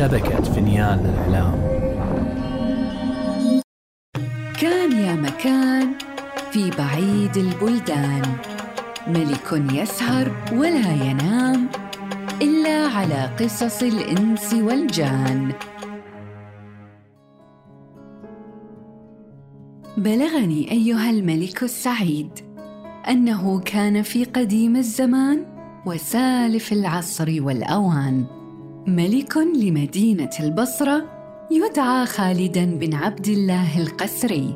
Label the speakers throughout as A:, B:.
A: شبكة فينيان للإعلام
B: كان يا مكان في بعيد البلدان. ملك يسهر ولا ينام إلا على قصص الإنس والجان. بلغني أيها الملك السعيد أنه كان في قديم الزمان وسالف العصر والأوان. ملك لمدينة البصرة يدعى خالدا بن عبد الله القسري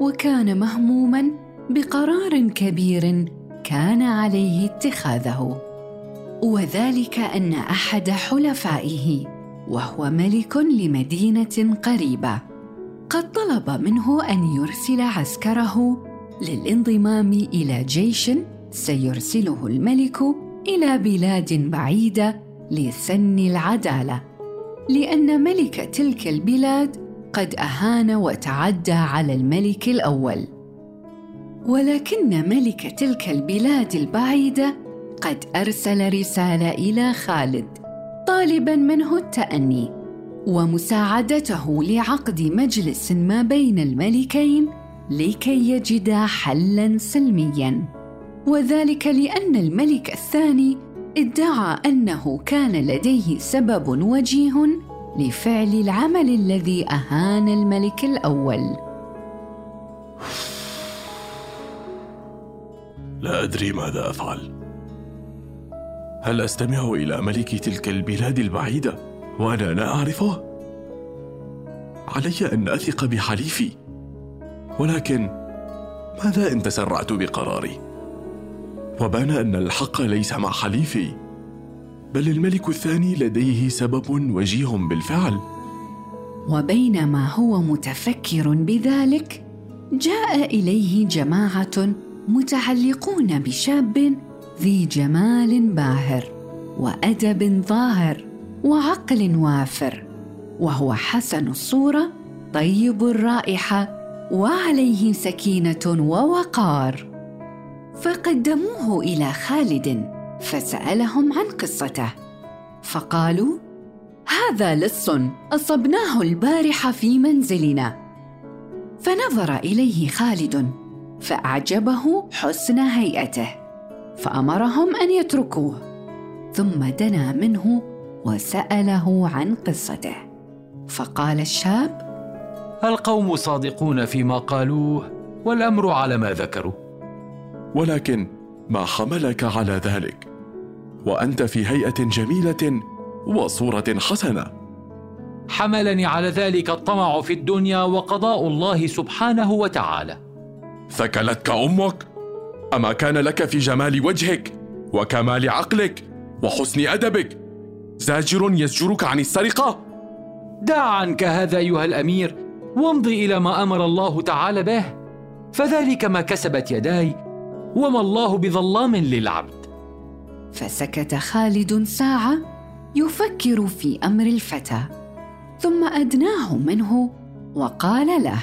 B: وكان مهموما بقرار كبير كان عليه اتخاذه. وذلك أن أحد حلفائه وهو ملك لمدينة قريبة قد طلب منه أن يرسل عسكره للانضمام إلى جيش سيرسله الملك إلى بلاد بعيدة لسن العدالة لأن ملك تلك البلاد قد أهان وتعدى على الملك الأول. ولكن ملك تلك البلاد البعيدة قد أرسل رسالة إلى خالد طالبا منه التأني ومساعدته لعقد مجلس ما بين الملكين لكي يجدا حلا سلميا. وذلك لأن الملك الثاني ادعى أنه كان لديه سبب وجيه لفعل العمل الذي أهان الملك الأول.
C: لا أدري ماذا أفعل. هل أستمع إلى ملك تلك البلاد البعيدة وأنا لا أعرفه؟ علي أن أثق بحليفي ولكن ماذا إن تسرعت بقراري؟ وبان أن الحق ليس مع حليفي بل الملك الثاني لديه سبب وجيه بالفعل.
B: وبينما هو متفكر بذلك جاء إليه جماعة متعلقون بشاب ذي جمال باهر وأدب ظاهر وعقل وافر وهو حسن الصورة طيب الرائحة وعليه سكينة ووقار. فقدموه إلى خالد فسألهم عن قصته. فقالوا هذا لص أصبناه البارحه في منزلنا. فنظر إليه خالد فأعجبه حسن هيئته فأمرهم أن يتركوه ثم دنا منه وسأله عن قصته. فقال الشاب
D: القوم صادقون فيما قالوه والأمر على ما ذكروا.
C: ولكن ما حملك على ذلك. وأنت في هيئة جميلة وصورة حسنة.
D: حملني على ذلك الطمع في الدنيا وقضاء الله سبحانه وتعالى.
C: ثكلتك أمك؟ أما كان لك في جمال وجهك وكمال عقلك وحسن أدبك زاجر يزجرك عن السرقة؟
D: دع عنك هذا أيها الأمير وامضي إلى ما أمر الله تعالى به. فذلك ما كسبت يداي وما الله بظلام للعبد.
B: فسكت خالد ساعة يفكر في أمر الفتى ثم أدناه منه وقال له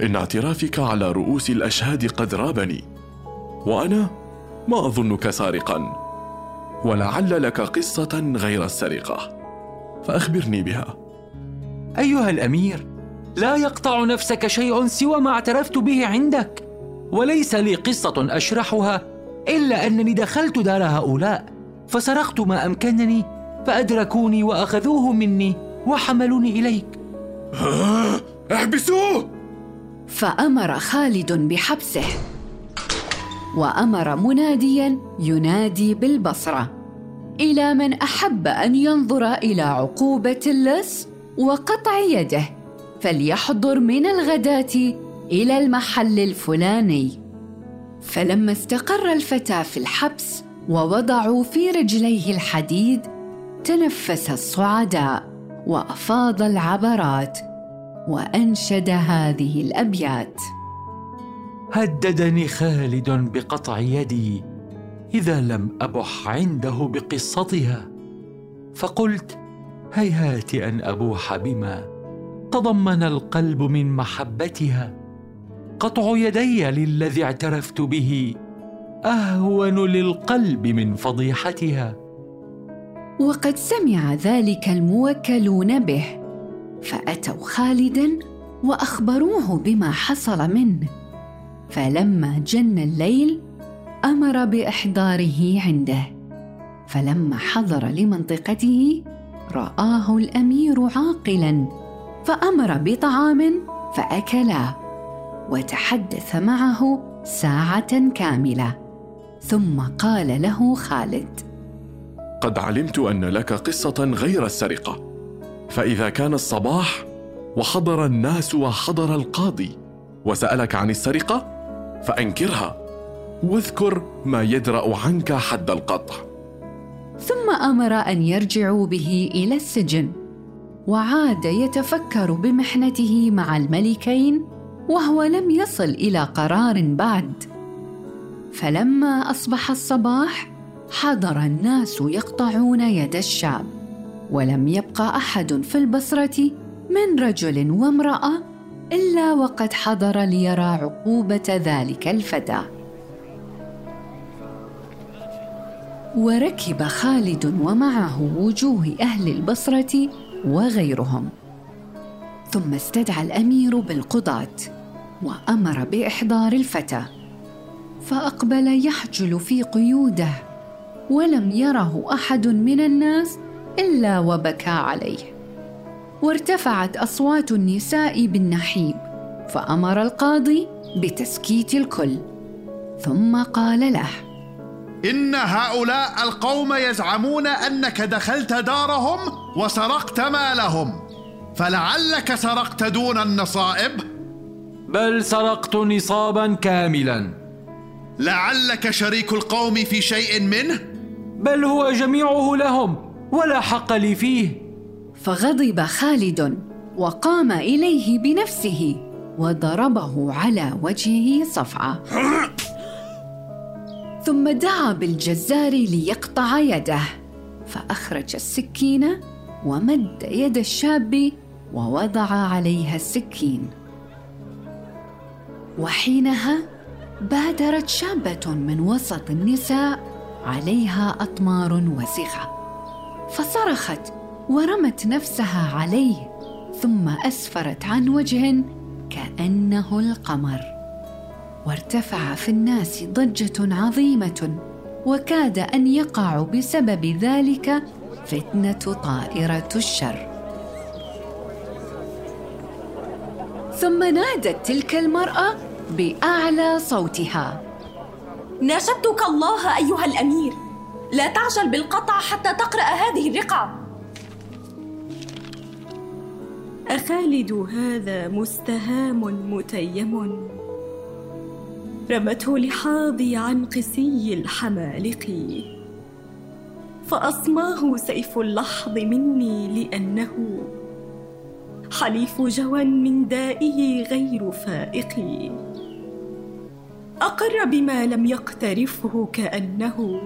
C: إن اعترافك على رؤوس الأشهاد قد رابني وأنا ما أظنك سارقا ولعل لك قصة غير السرقة فأخبرني بها.
D: أيها الأمير لا يقطع نفسك شيء سوى ما اعترفت به عندك. وليس لي قصة أشرحها إلا أنني دخلت دار هؤلاء فسرقت ما أمكنني فأدركوني وأخذوه مني وحملوني إليك.
C: احبسوه!
B: فأمر خالد بحبسه وأمر مناديا ينادي بالبصرة إلى من أحب أن ينظر إلى عقوبة اللص وقطع يده فليحضر من الغداة إلى المحل الفلاني. فلما استقر الفتى في الحبس ووضعوا في رجليه الحديد تنفس الصعداء وأفاض العبرات وأنشد هذه الأبيات.
D: هددني خالد بقطع يدي إذا لم أبح عنده بقصتها. فقلت هيهات أن أبوح بما تضمن القلب من محبتها. قطع يدي للذي اعترفت به أهون للقلب من فضيحتها.
B: وقد سمع ذلك الموكلون به فأتوا خالدا وأخبروه بما حصل منه. فلما جن الليل أمر بإحضاره عنده. فلما حضر لمنطقته رآه الأمير عاقلا فأمر بطعام فأكلا. وتحدث معه ساعة كاملة. ثم قال له خالد.
C: قد علمت أن لك قصة غير السرقة. فإذا كان الصباح وحضر الناس وحضر القاضي وسألك عن السرقة فأنكرها. واذكر ما يدرأ عنك حد القطع.
B: ثم أمر أن يرجعوا به إلى السجن. وعاد يتفكر بمحنته مع الملكين وهو لم يصل إلى قرار بعد. فلما أصبح الصباح حضر الناس يقطعون يد الشاب ولم يبق أحد في البصرة من رجل وامرأة إلا وقد حضر ليرى عقوبة ذلك الفتى. وركب خالد ومعه وجوه أهل البصرة وغيرهم. ثم استدعى الأمير بالقضاة. وأمر بإحضار الفتى فأقبل يحجل في قيوده ولم يره أحد من الناس إلا وبكى عليه. وارتفعت أصوات النساء بالنحيب فأمر القاضي بتسكيت الكل ثم قال له
E: إن هؤلاء القوم يزعمون أنك دخلت دارهم وسرقت مالهم فلعلك سرقت دون النصائب؟
D: بل سرقت نصابا كاملا.
E: لعلك شريك القوم في شيء منه؟
D: بل هو جميعه لهم ولا حق لي فيه.
B: فغضب خالد وقام إليه بنفسه وضربه على وجهه صفعة. ثم دعا بالجزار ليقطع يده فأخرج السكين ومد يد الشاب ووضع عليها السكين. وحينها بادرت شابة من وسط النساء عليها أطمار وسخة. فصرخت ورمت نفسها عليه ثم أسفرت عن وجه كأنه القمر. وارتفع في الناس ضجة عظيمة وكاد أن يقع بسبب ذلك فتنة طائرة الشر. ثم نادت تلك المرأة بأعلى صوتها.
F: ناشدتك الله أيها الأمير. لا تعجل بالقطع حتى تقرأ هذه الرقعة.
G: أخالد هذا مستهام متيم. رمته لحاضي عن قسي الحمالق. فأصماه سيف اللحظ مني لأنه حليف جوى من دائه غير فائق. أقر بما لم يقترفه كأنه.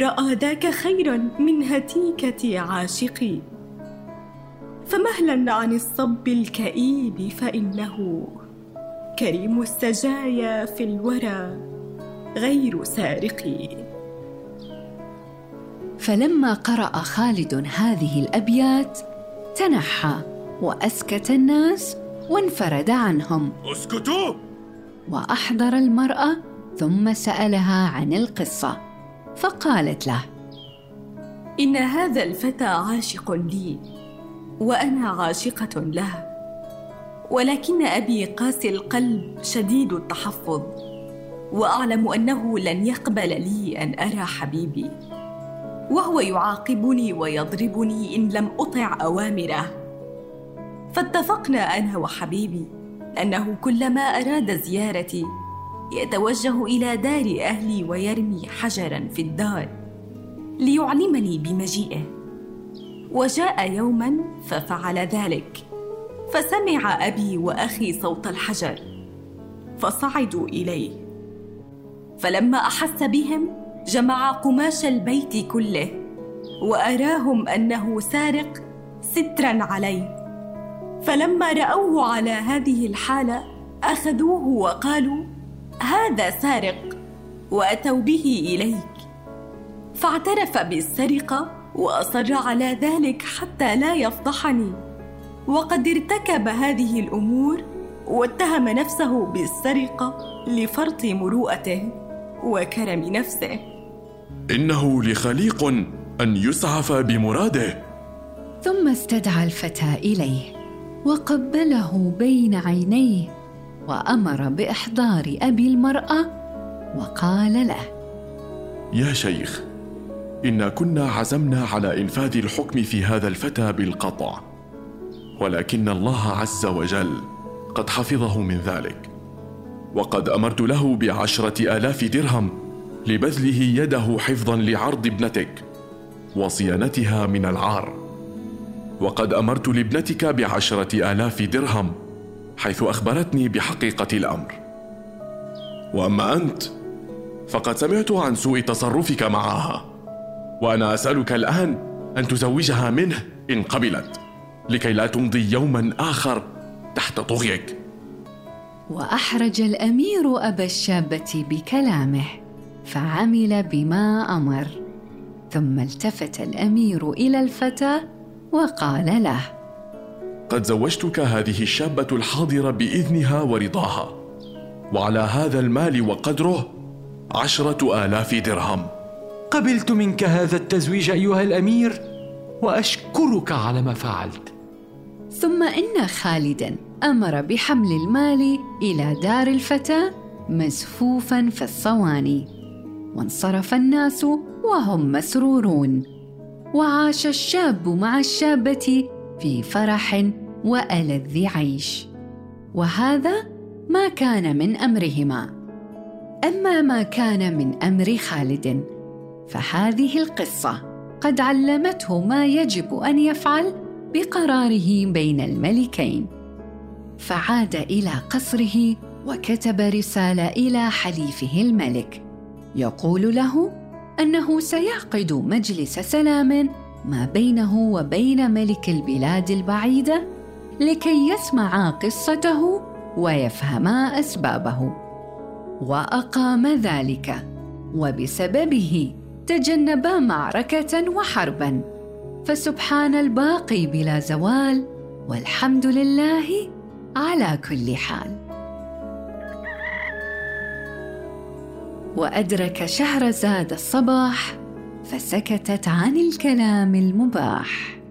G: رأى ذاك خيرا من هتيكة عاشقي فمهلا عن الصب الكئيب فإنه. كريم السجايا في الورى غير سارق.
B: فلما قرأ خالد هذه الأبيات تنحى وأسكت الناس وانفرد عنهم.
E: أسكتوا!
B: وأحضر المرأة ثم سألها عن القصة. فقالت له
G: إن هذا الفتى عاشق لي وأنا عاشقة له ولكن أبي قاسي القلب شديد التحفظ وأعلم أنه لن يقبل لي أن أرى حبيبي. وهو يعاقبني ويضربني إن لم أطع أوامره. فاتفقنا أنا وحبيبي أنه كلما أراد زيارتي يتوجه إلى دار أهلي ويرمي حجرا في الدار ليعلمني بمجيئه. وجاء يوما ففعل ذلك. فسمع أبي وأخي صوت الحجر فصعدوا إليه. فلما أحس بهم جمع قماش البيت كله وأراهم أنه سارق سترا عليه. فلما رأوه على هذه الحالة أخذوه وقالوا هذا سارق وأتوا به إليك. فاعترف بالسرقة وأصر على ذلك حتى لا يفضحني. وقد ارتكب هذه الأمور واتهم نفسه بالسرقة لفرط مروءته وكرم نفسه.
C: إنه لخليق أن يسعف بمراده.
B: ثم استدعى الفتى إليه وقبله بين عينيه وأمر بإحضار أبي المرأة وقال له
C: يا شيخ إنا كنا عزمنا على إنفاذ الحكم في هذا الفتى بالقطع ولكن الله عز وجل قد حفظه من ذلك وقد أمرت له بعشرة آلاف درهم لبذله يده حفظا لعرض ابنتك وصيانتها من العار. وقد أمرت لابنتك بعشرة آلاف درهم حيث أخبرتني بحقيقة الأمر. وأما أنت فقد سمعت عن سوء تصرفك معها وأنا أسألك الآن أن تزوجها منه إن قبلت لكي لا تمضي يوما آخر تحت طغيك
B: وأحرج الأمير أبا الشابة بكلامه. فعمل بما أمر ثم التفت الأمير إلى الفتى وقال له
C: قد زوجتك هذه الشابة الحاضرة بإذنها ورضاها وعلى هذا المال وقدره عشرة آلاف درهم.
D: قبلت منك هذا التزويج أيها الأمير وأشكرك على ما فعلت.
B: ثم إن خالدا أمر بحمل المال إلى دار الفتى مزفوفا في الصواني. وانصرف الناس وهم مسرورون. وعاش الشاب مع الشابة في فرح وألذ عيش. وهذا ما كان من أمرهما. أما ما كان من أمر خالد فهذه القصة قد علمته ما يجب أن يفعل بقراره بين الملكين. فعاد إلى قصره وكتب رسالة إلى حليفه الملك. يقول له أنه سيعقد مجلس سلام ما بينه وبين ملك البلاد البعيده لكي يسمع قصته ويفهما أسبابه وأقام ذلك وبسببه تجنبا معركة وحربا. فسبحان الباقي بلا زوال والحمد لله على كل حال. وأدرك شهرزاد الصباح فسكتت عن الكلام المباح.